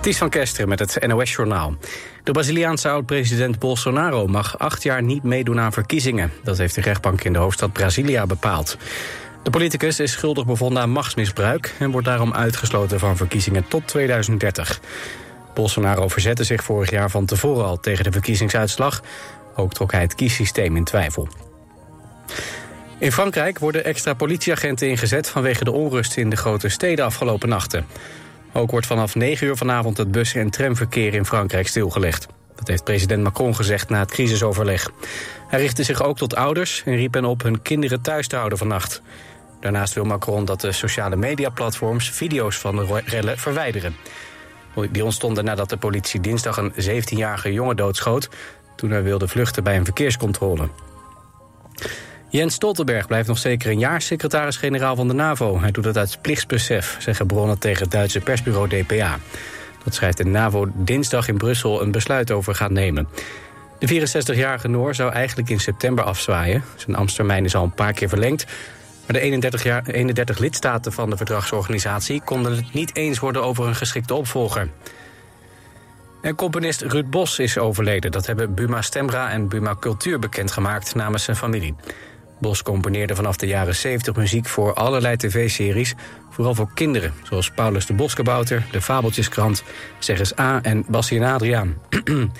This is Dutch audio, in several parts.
Ties van Kesteren met het NOS-journaal. De Braziliaanse oud-president Bolsonaro mag acht jaar niet meedoen aan verkiezingen. Dat heeft de rechtbank in de hoofdstad Brasilia bepaald. De politicus is schuldig bevonden aan machtsmisbruik... en wordt daarom uitgesloten van verkiezingen tot 2030. Bolsonaro verzette zich vorig jaar van tevoren al tegen de verkiezingsuitslag. Ook trok hij het kiessysteem in twijfel. In Frankrijk worden extra politieagenten ingezet... vanwege de onrust in de grote steden afgelopen nachten. Ook wordt vanaf 9 uur vanavond het bus- en tramverkeer in Frankrijk stilgelegd. Dat heeft president Macron gezegd na het crisisoverleg. Hij richtte zich ook tot ouders en riep hen op hun kinderen thuis te houden vannacht. Daarnaast wil Macron dat de sociale mediaplatforms video's van de rellen verwijderen. Die ontstonden nadat de politie dinsdag een 17-jarige jongen doodschoot... toen hij wilde vluchten bij een verkeerscontrole. Jens Stoltenberg blijft nog zeker een jaar secretaris-generaal van de NAVO. Hij doet het uit plichtsbesef, zeggen bronnen tegen het Duitse persbureau DPA. Dat schrijft de NAVO dinsdag in Brussel een besluit over gaat nemen. De 64-jarige Noor zou eigenlijk in september afzwaaien. Zijn ambtstermijn is al een paar keer verlengd. Maar de 31, jaar, 31 lidstaten van de verdragsorganisatie... konden het niet eens worden over een geschikte opvolger. En componist Ruud Bos is overleden. Dat hebben Buma Stemra en Buma Cultuur bekendgemaakt namens zijn familie. Bos componeerde vanaf de jaren 70 muziek voor allerlei tv-series, vooral voor kinderen, zoals Paulus de Boskabouter, De Fabeltjeskrant, Zeg A en Bassie en Adriaan.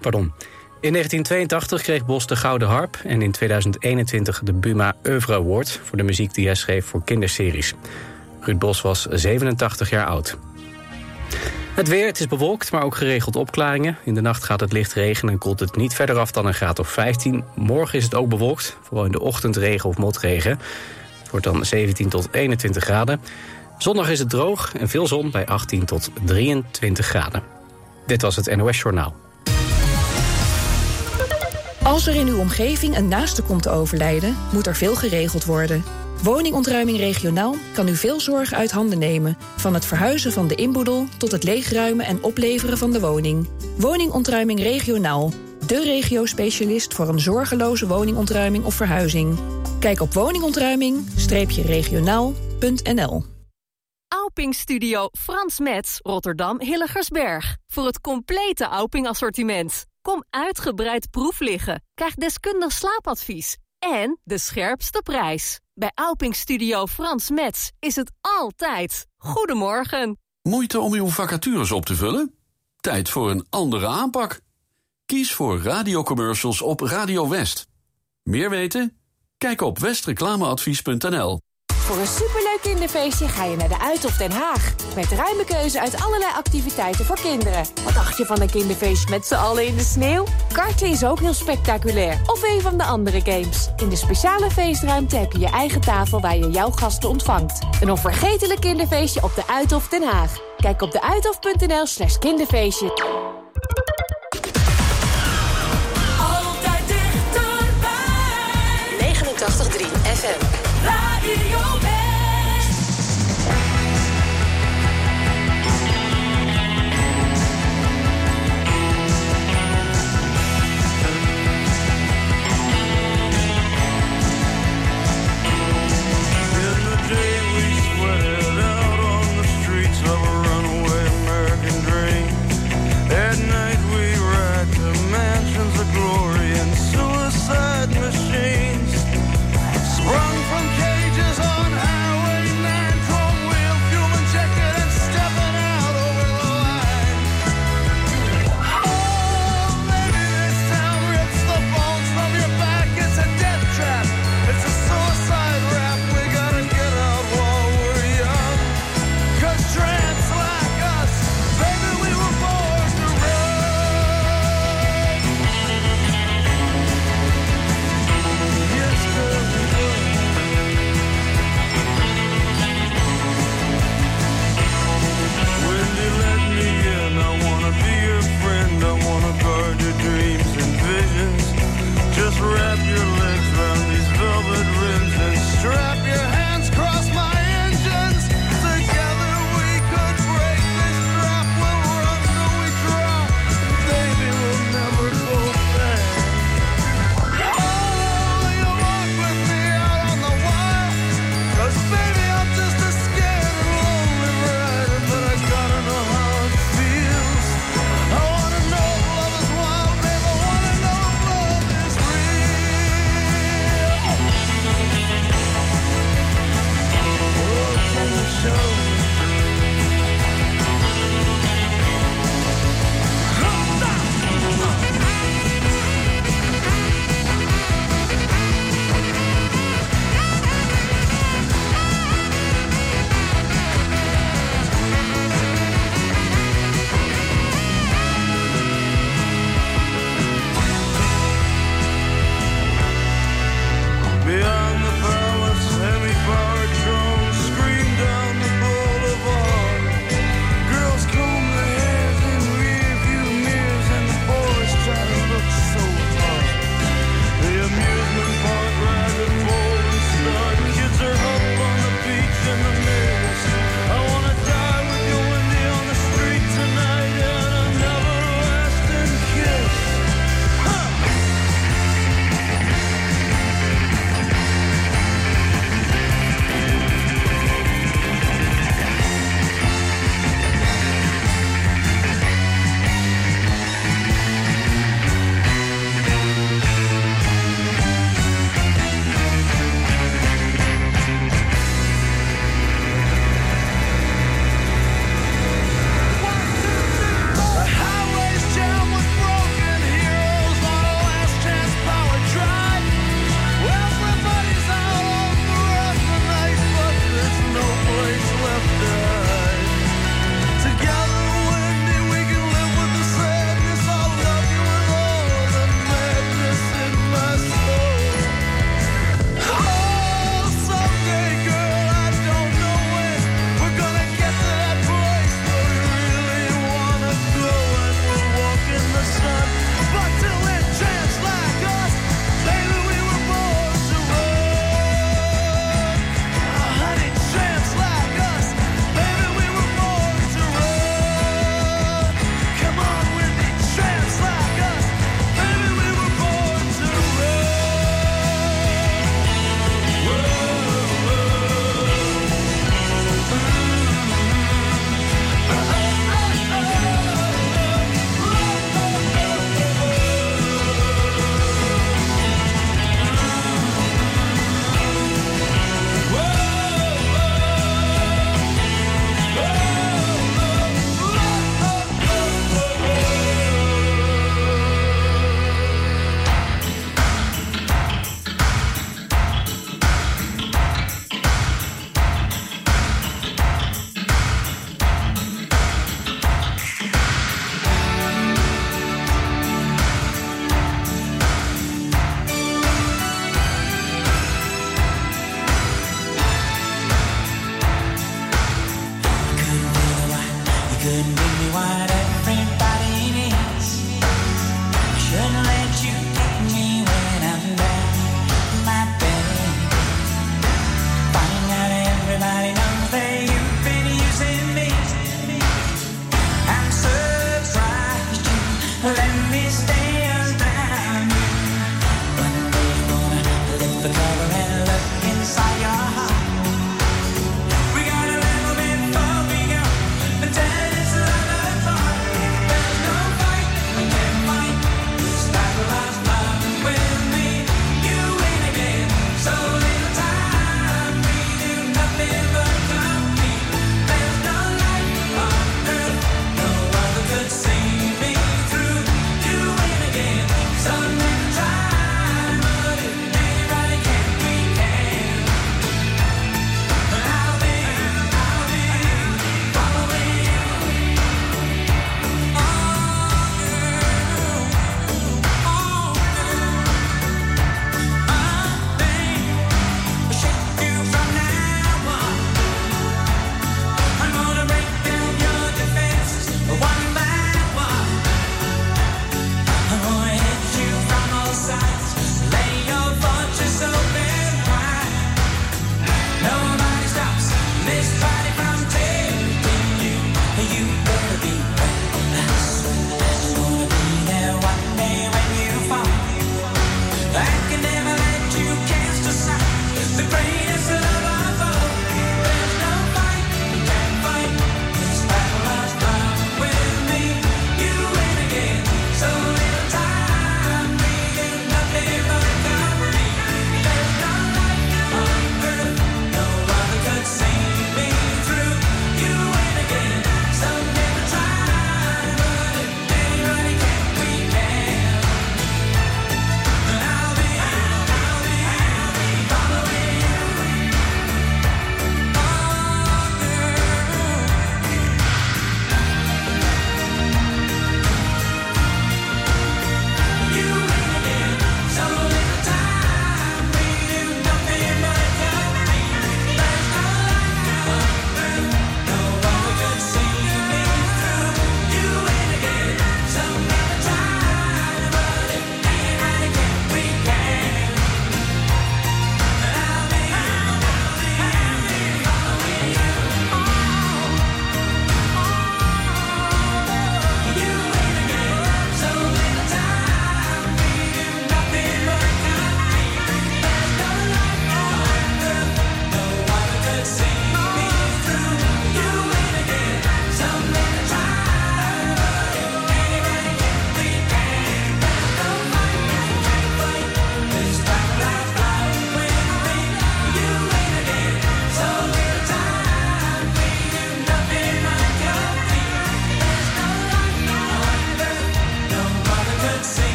Pardon. In 1982 kreeg Bos de Gouden Harp en in 2021 de Buma Oeuvre Award voor de muziek die hij schreef voor kinderseries. Ruud Bos was 87 jaar oud. Het weer, het is bewolkt, maar ook geregeld opklaringen. In de nacht gaat het licht regenen en koelt het niet verder af dan een graad of 15. Morgen is het ook bewolkt, vooral in de ochtend regen of motregen. Het wordt dan 17 tot 21 graden. Zondag is het droog en veel zon bij 18 tot 23 graden. Dit was het NOS Journaal. Als er in uw omgeving een naaste komt te overlijden... moet er veel geregeld worden... Woningontruiming regionaal kan u veel zorg uit handen nemen. Van het verhuizen van de inboedel tot het leegruimen en opleveren van de woning. Woningontruiming regionaal. De regio-specialist voor een zorgeloze woningontruiming of verhuizing. Kijk op woningontruiming-regionaal.nl Auping Studio Frans Metz, Rotterdam Hilligersberg. Voor het complete Auping assortiment. Kom uitgebreid proef liggen. Krijg deskundig slaapadvies. En de scherpste prijs. Bij Alping Studio Frans Metz is het altijd. Goedemorgen. Moeite om uw vacatures op te vullen? Tijd voor een andere aanpak. Kies voor radiocommercials op Radio West. Meer weten? Kijk op westreclameadvies.nl. Voor een superleuk kinderfeestje ga je naar de Uithof Den Haag. Met ruime keuze uit allerlei activiteiten voor kinderen. Wat dacht je van een kinderfeestje met z'n allen in de sneeuw? Karten is ook heel spectaculair. Of een van de andere games. In de speciale feestruimte heb je je eigen tafel waar je jouw gasten ontvangt. Een onvergetelijk kinderfeestje op de Uithof Den Haag. Kijk op deuithof.nl slash kinderfeestje. Altijd dichterbij. 89.3 FM.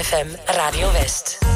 FM Radio West.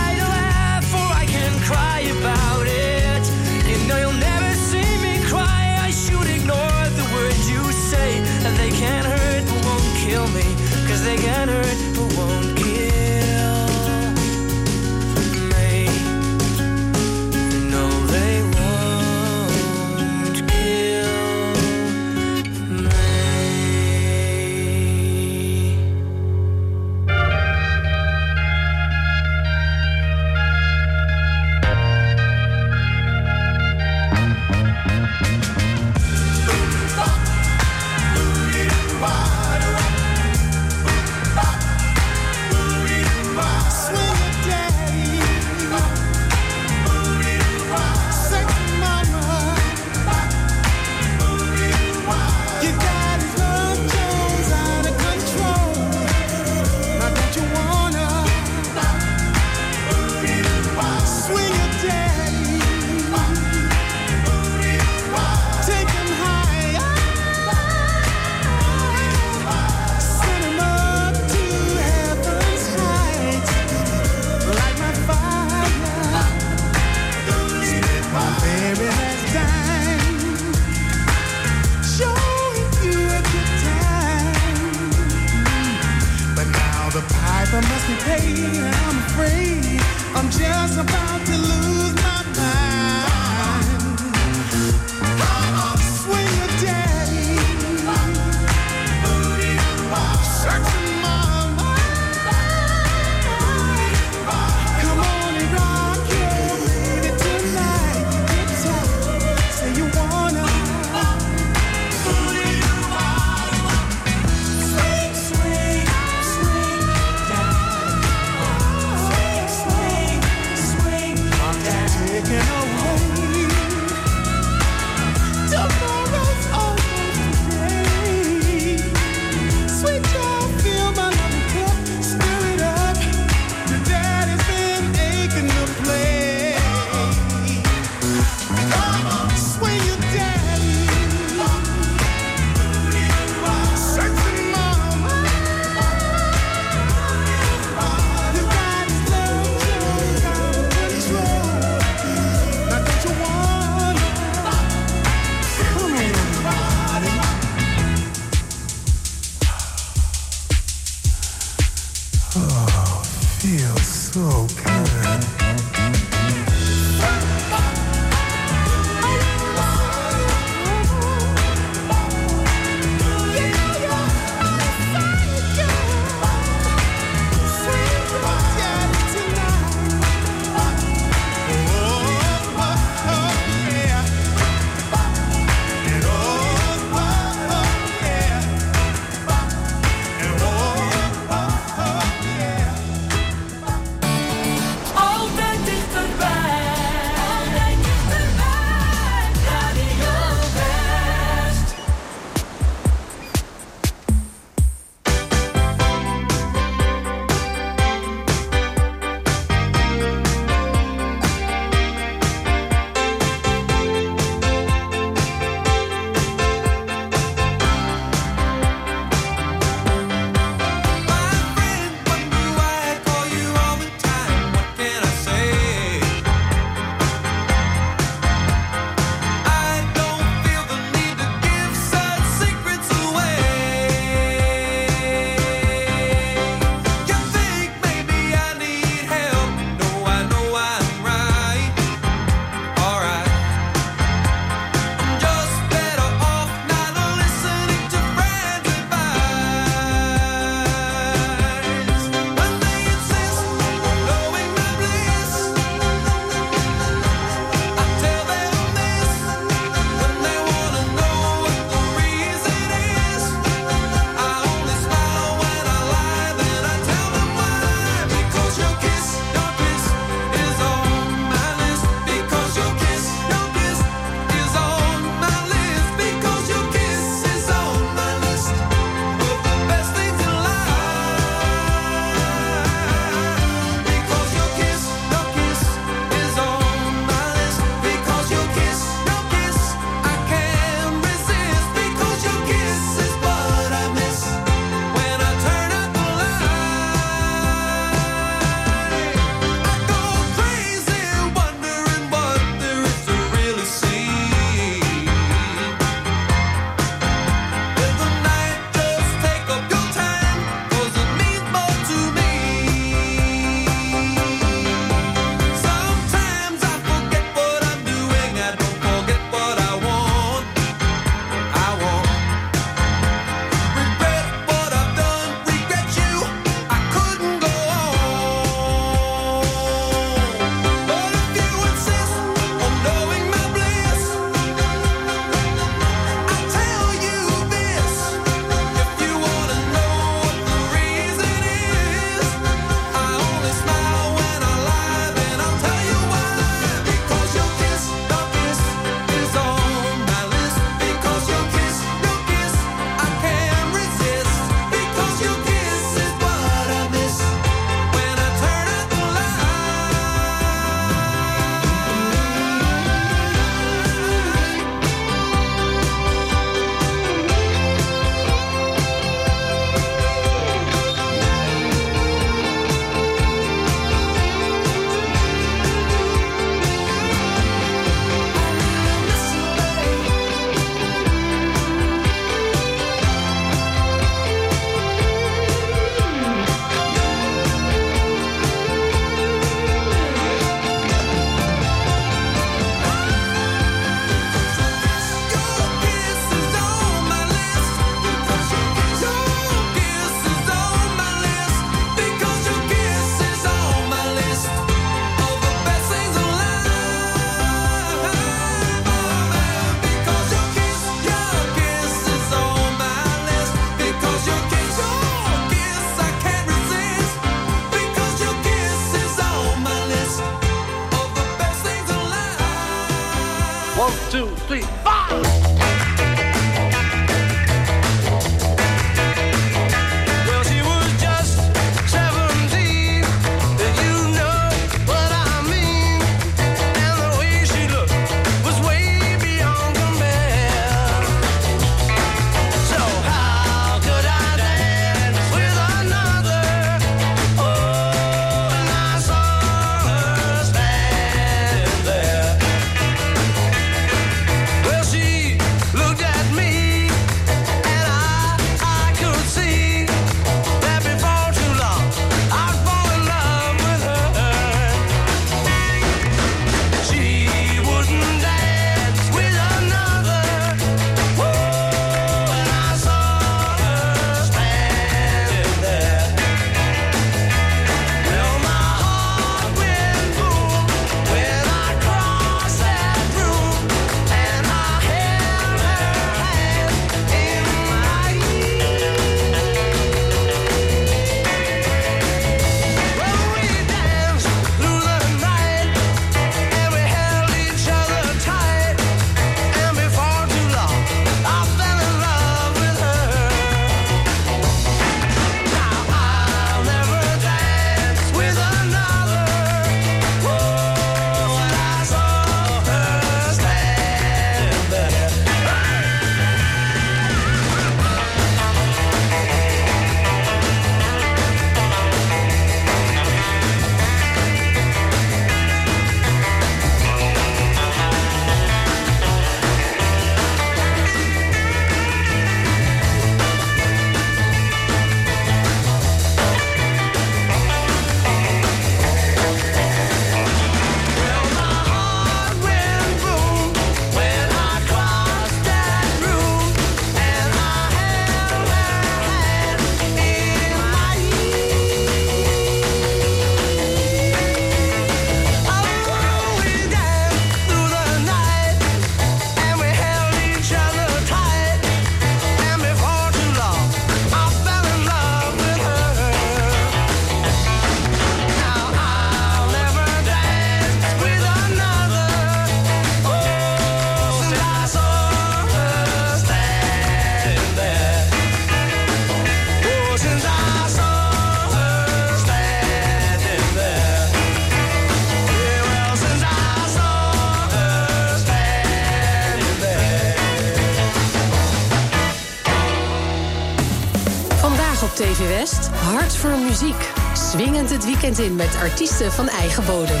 hart voor muziek. Swingend het weekend in met artiesten van eigen bodem.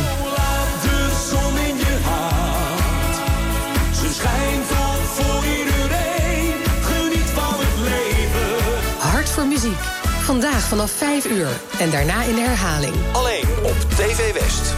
Geniet van het leven. Hart voor muziek. Vandaag vanaf 5 uur en daarna in de herhaling. Alleen op TV West.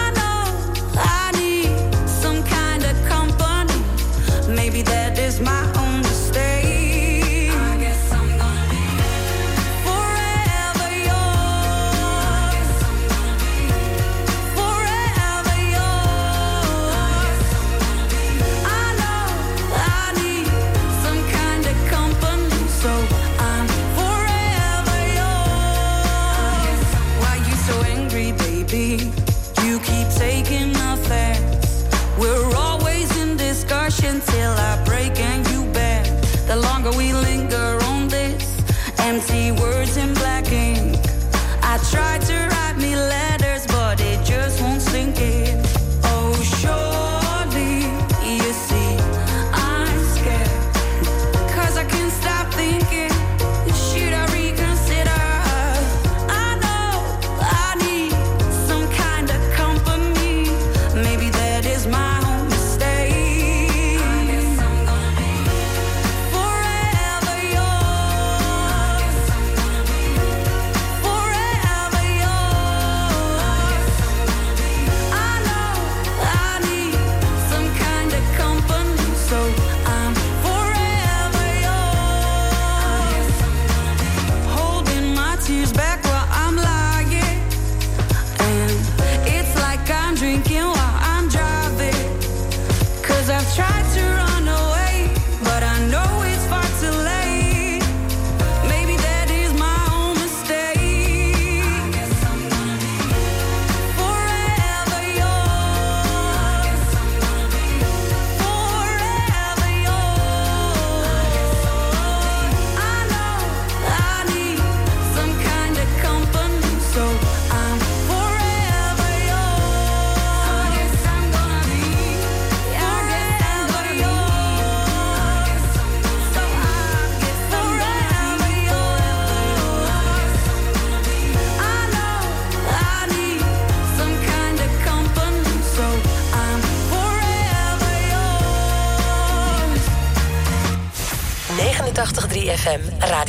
that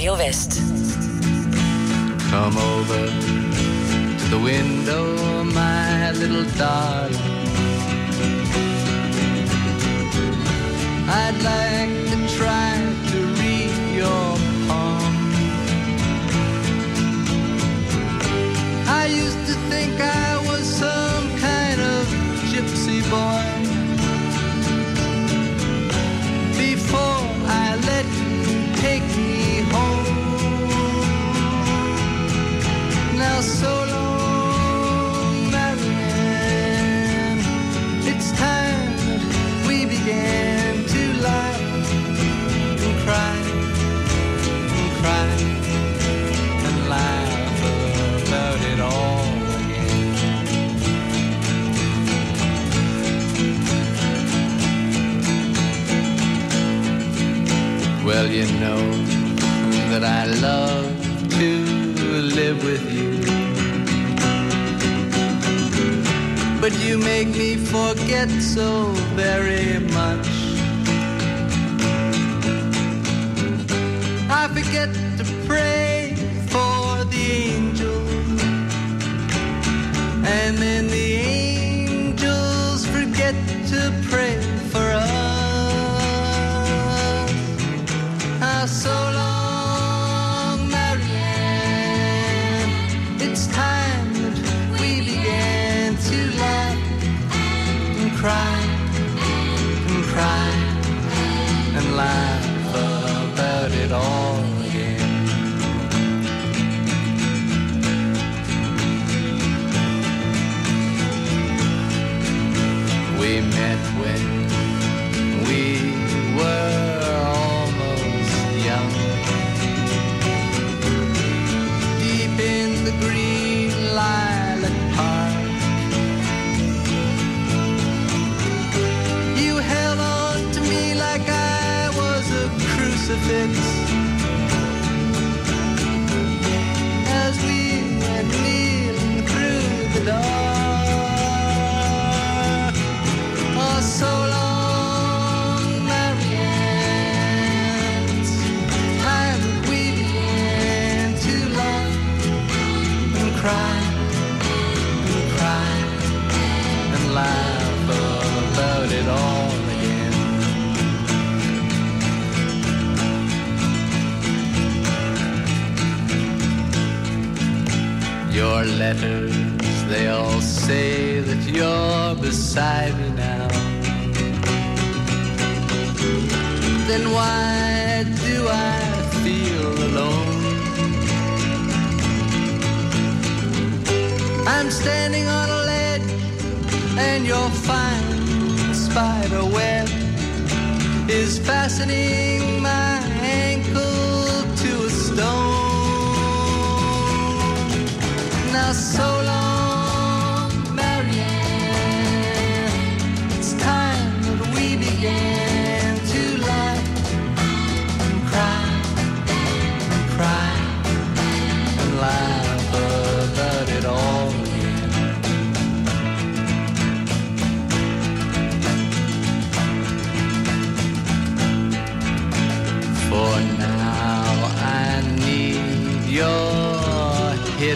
Radio West. get to. Beside me now. Then why do I feel alone? I'm standing on a ledge and your fine spider web is fastening my ankle to a stone. Now so long,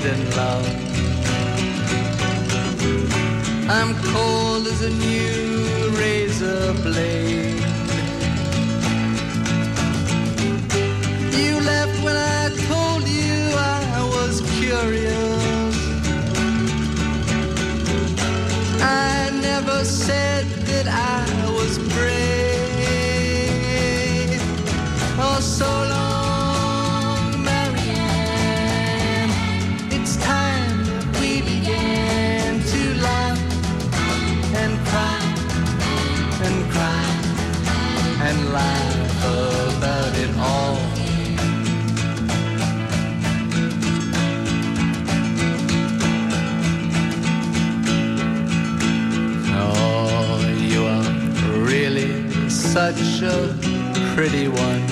hidden love. I'm cold as a new razor blade. You left when I told you I was curious. I never said that I was brave. Oh, so such a pretty one.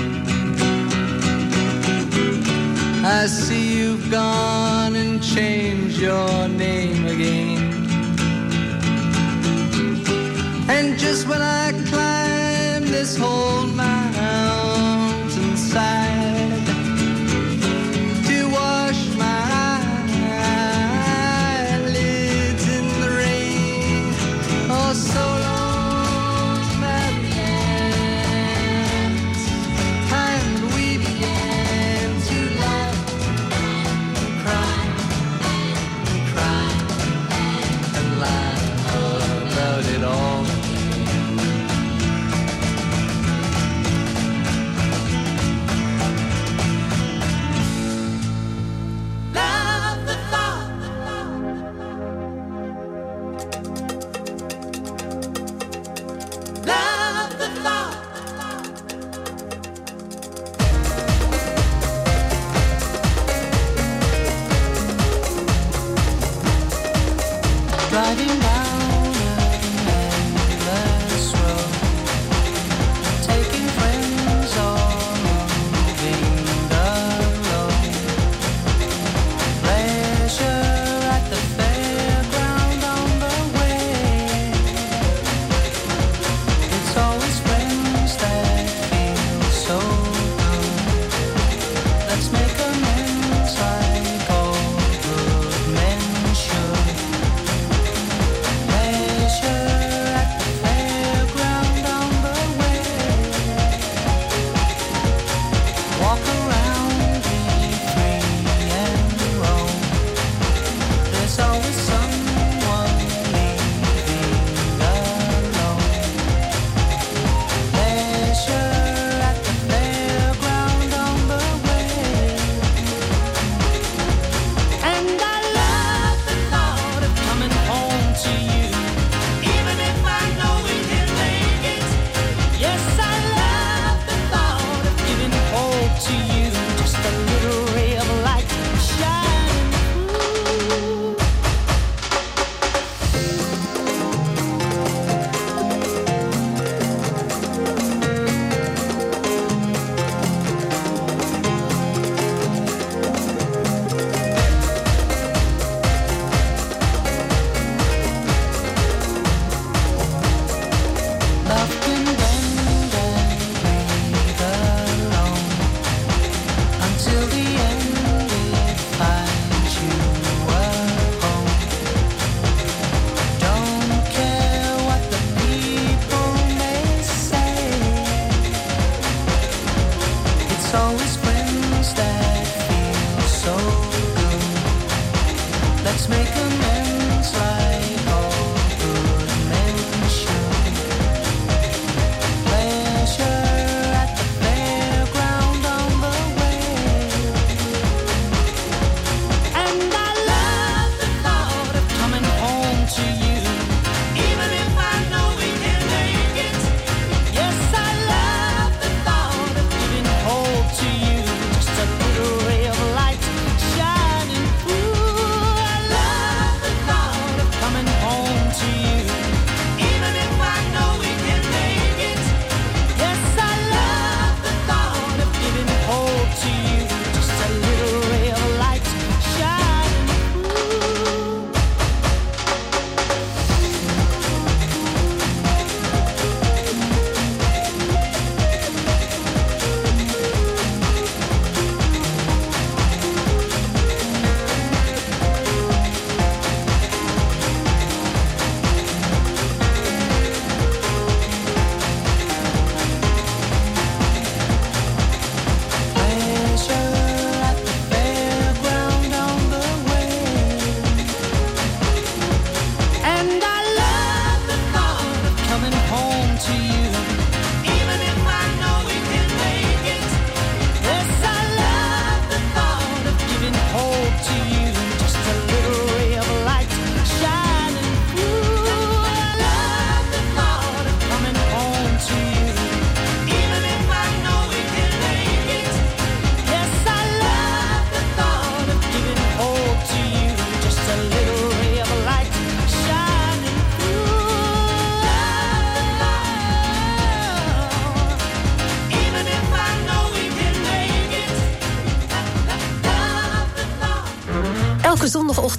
I see you've gone and changed your name again. And just when I climb this whole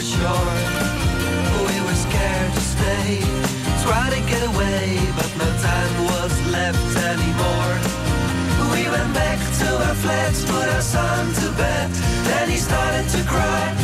Our shore. We were scared to stay, try to get away, but no time was left anymore. We went back to our flats, put our son to bed, then he started to cry,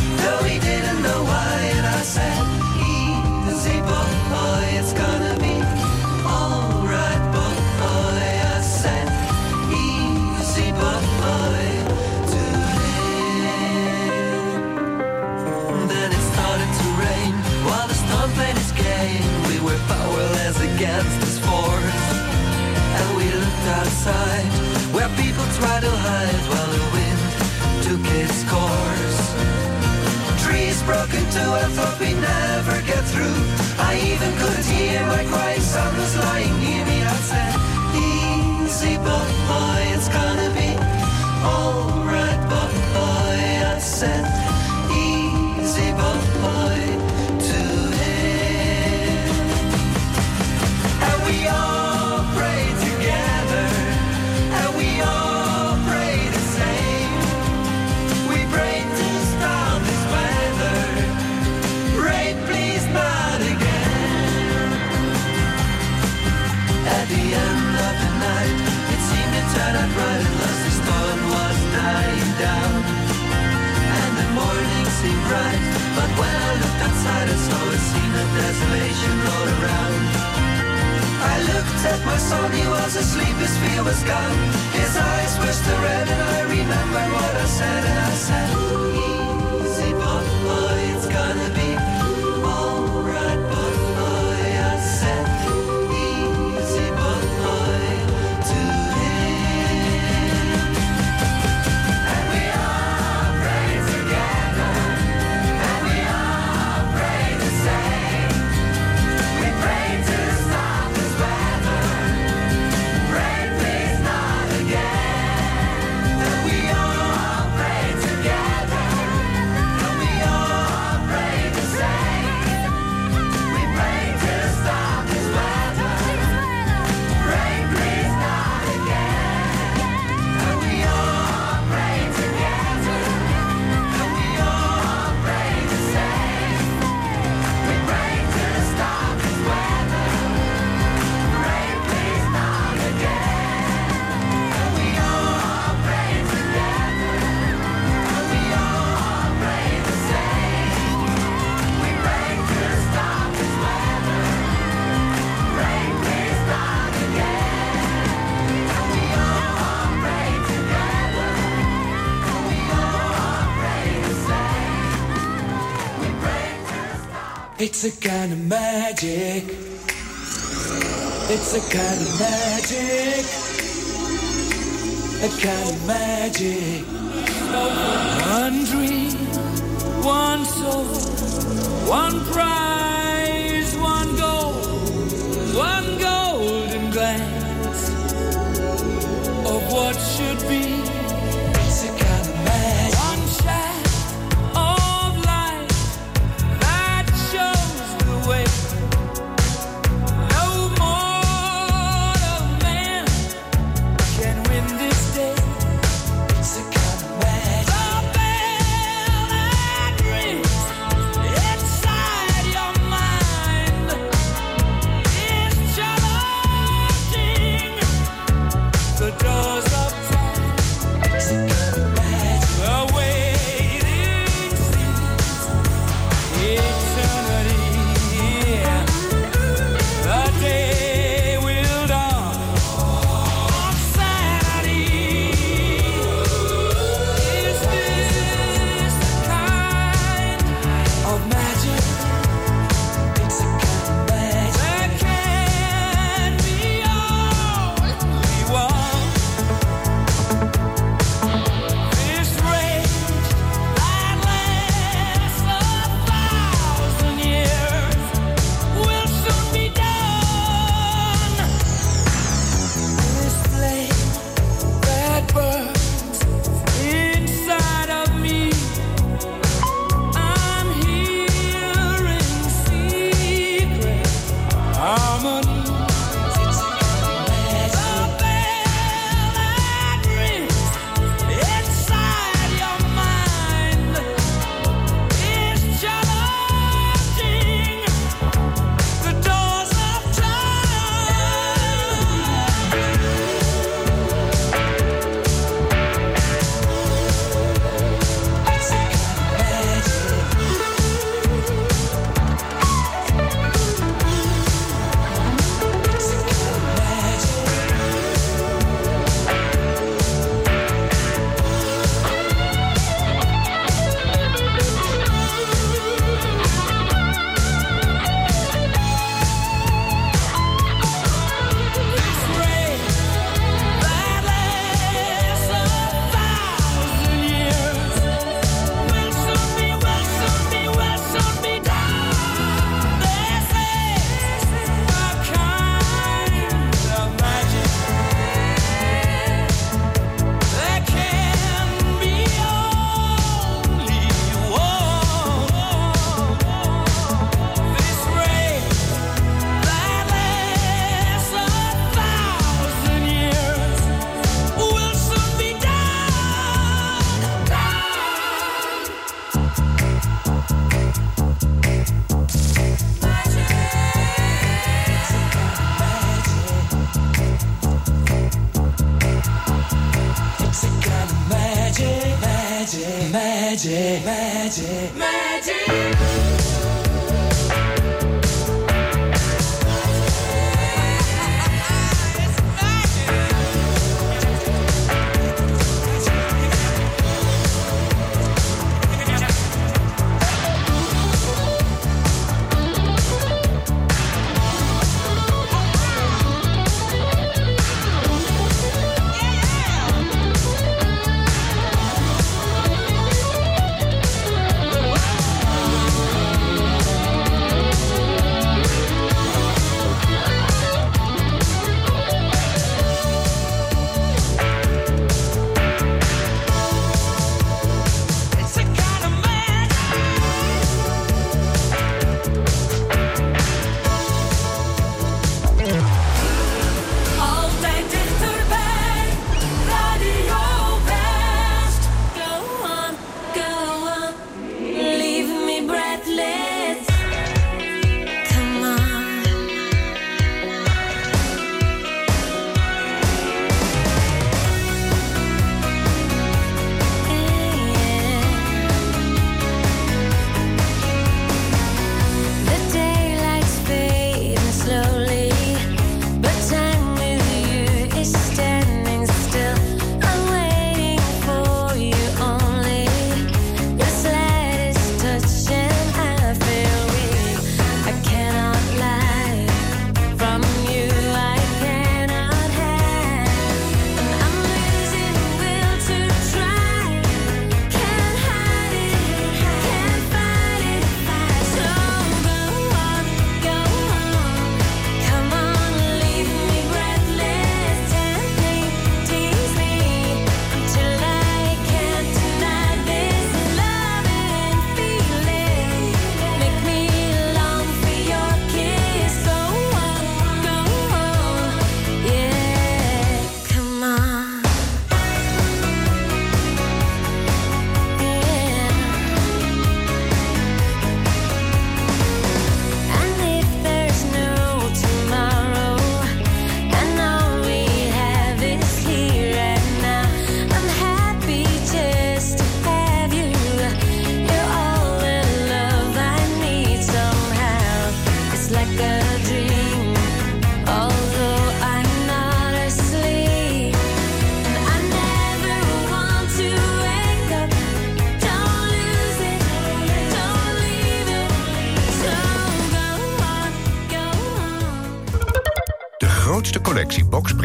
tried to hide while the wind took its course. Trees broke into, I thought we'd never get through. I even couldn't hear my crying son was lying near me. I said, Easy, boy, it's gonna be alright, my son, he was asleep, his fear was gone. His eyes were still red, and I remembered what I said, and I said, It's a kind of magic. It's a kind of magic. A kind of magic. One dream, one soul, one prize,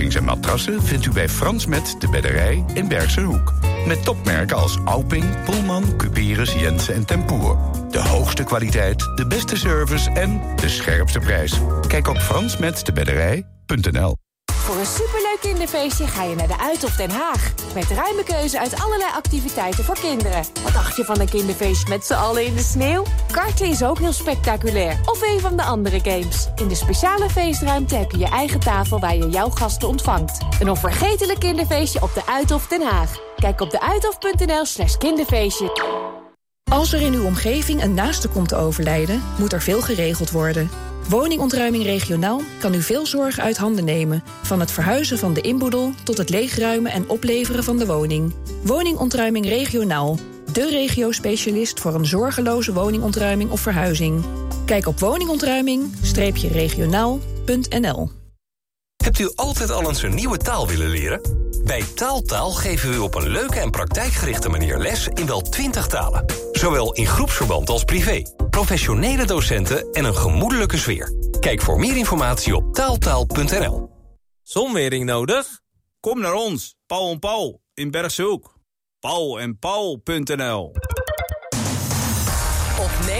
boksprings en matrassen vindt u bij Frans Met de Bedderij in Bergse Hoek. Met topmerken als Alping, Pullman, Cuperus, Jensen en Tempoer. De hoogste kwaliteit, de beste service en de scherpste prijs. Kijk op fransmetdebedderij.nl Voor een superleuk kinderfeestje ga je naar de Uithof Den Haag. Met ruime keuze uit allerlei activiteiten voor kinderen. Wat dacht je van een kinderfeestje met z'n allen in de sneeuw? Karten is ook heel spectaculair. Of een van de andere games. In de speciale feestruimte heb je je eigen tafel waar je jouw gasten ontvangt. Een onvergetelijk kinderfeestje op de Uithof Den Haag. Kijk op deuithof.nl slash kinderfeestje. Als er in uw omgeving een naaste komt te overlijden, moet er veel geregeld worden. Woningontruiming regionaal kan u veel zorg uit handen nemen. Van het verhuizen van de inboedel tot het leegruimen en opleveren van de woning. Woningontruiming regionaal. De regio-specialist voor een zorgeloze woningontruiming of verhuizing. Kijk op woningontruiming-regionaal.nl Hebt u altijd al eens een nieuwe taal willen leren? Bij Taaltaal geven we u op een leuke en praktijkgerichte manier les in wel 20 talen. Zowel in groepsverband als privé. Professionele docenten en een gemoedelijke sfeer. Kijk voor meer informatie op taaltaal.nl. Zonwering nodig? Kom naar ons, Paul en Paul, in Bergse Hoek. Paul en Paul.nl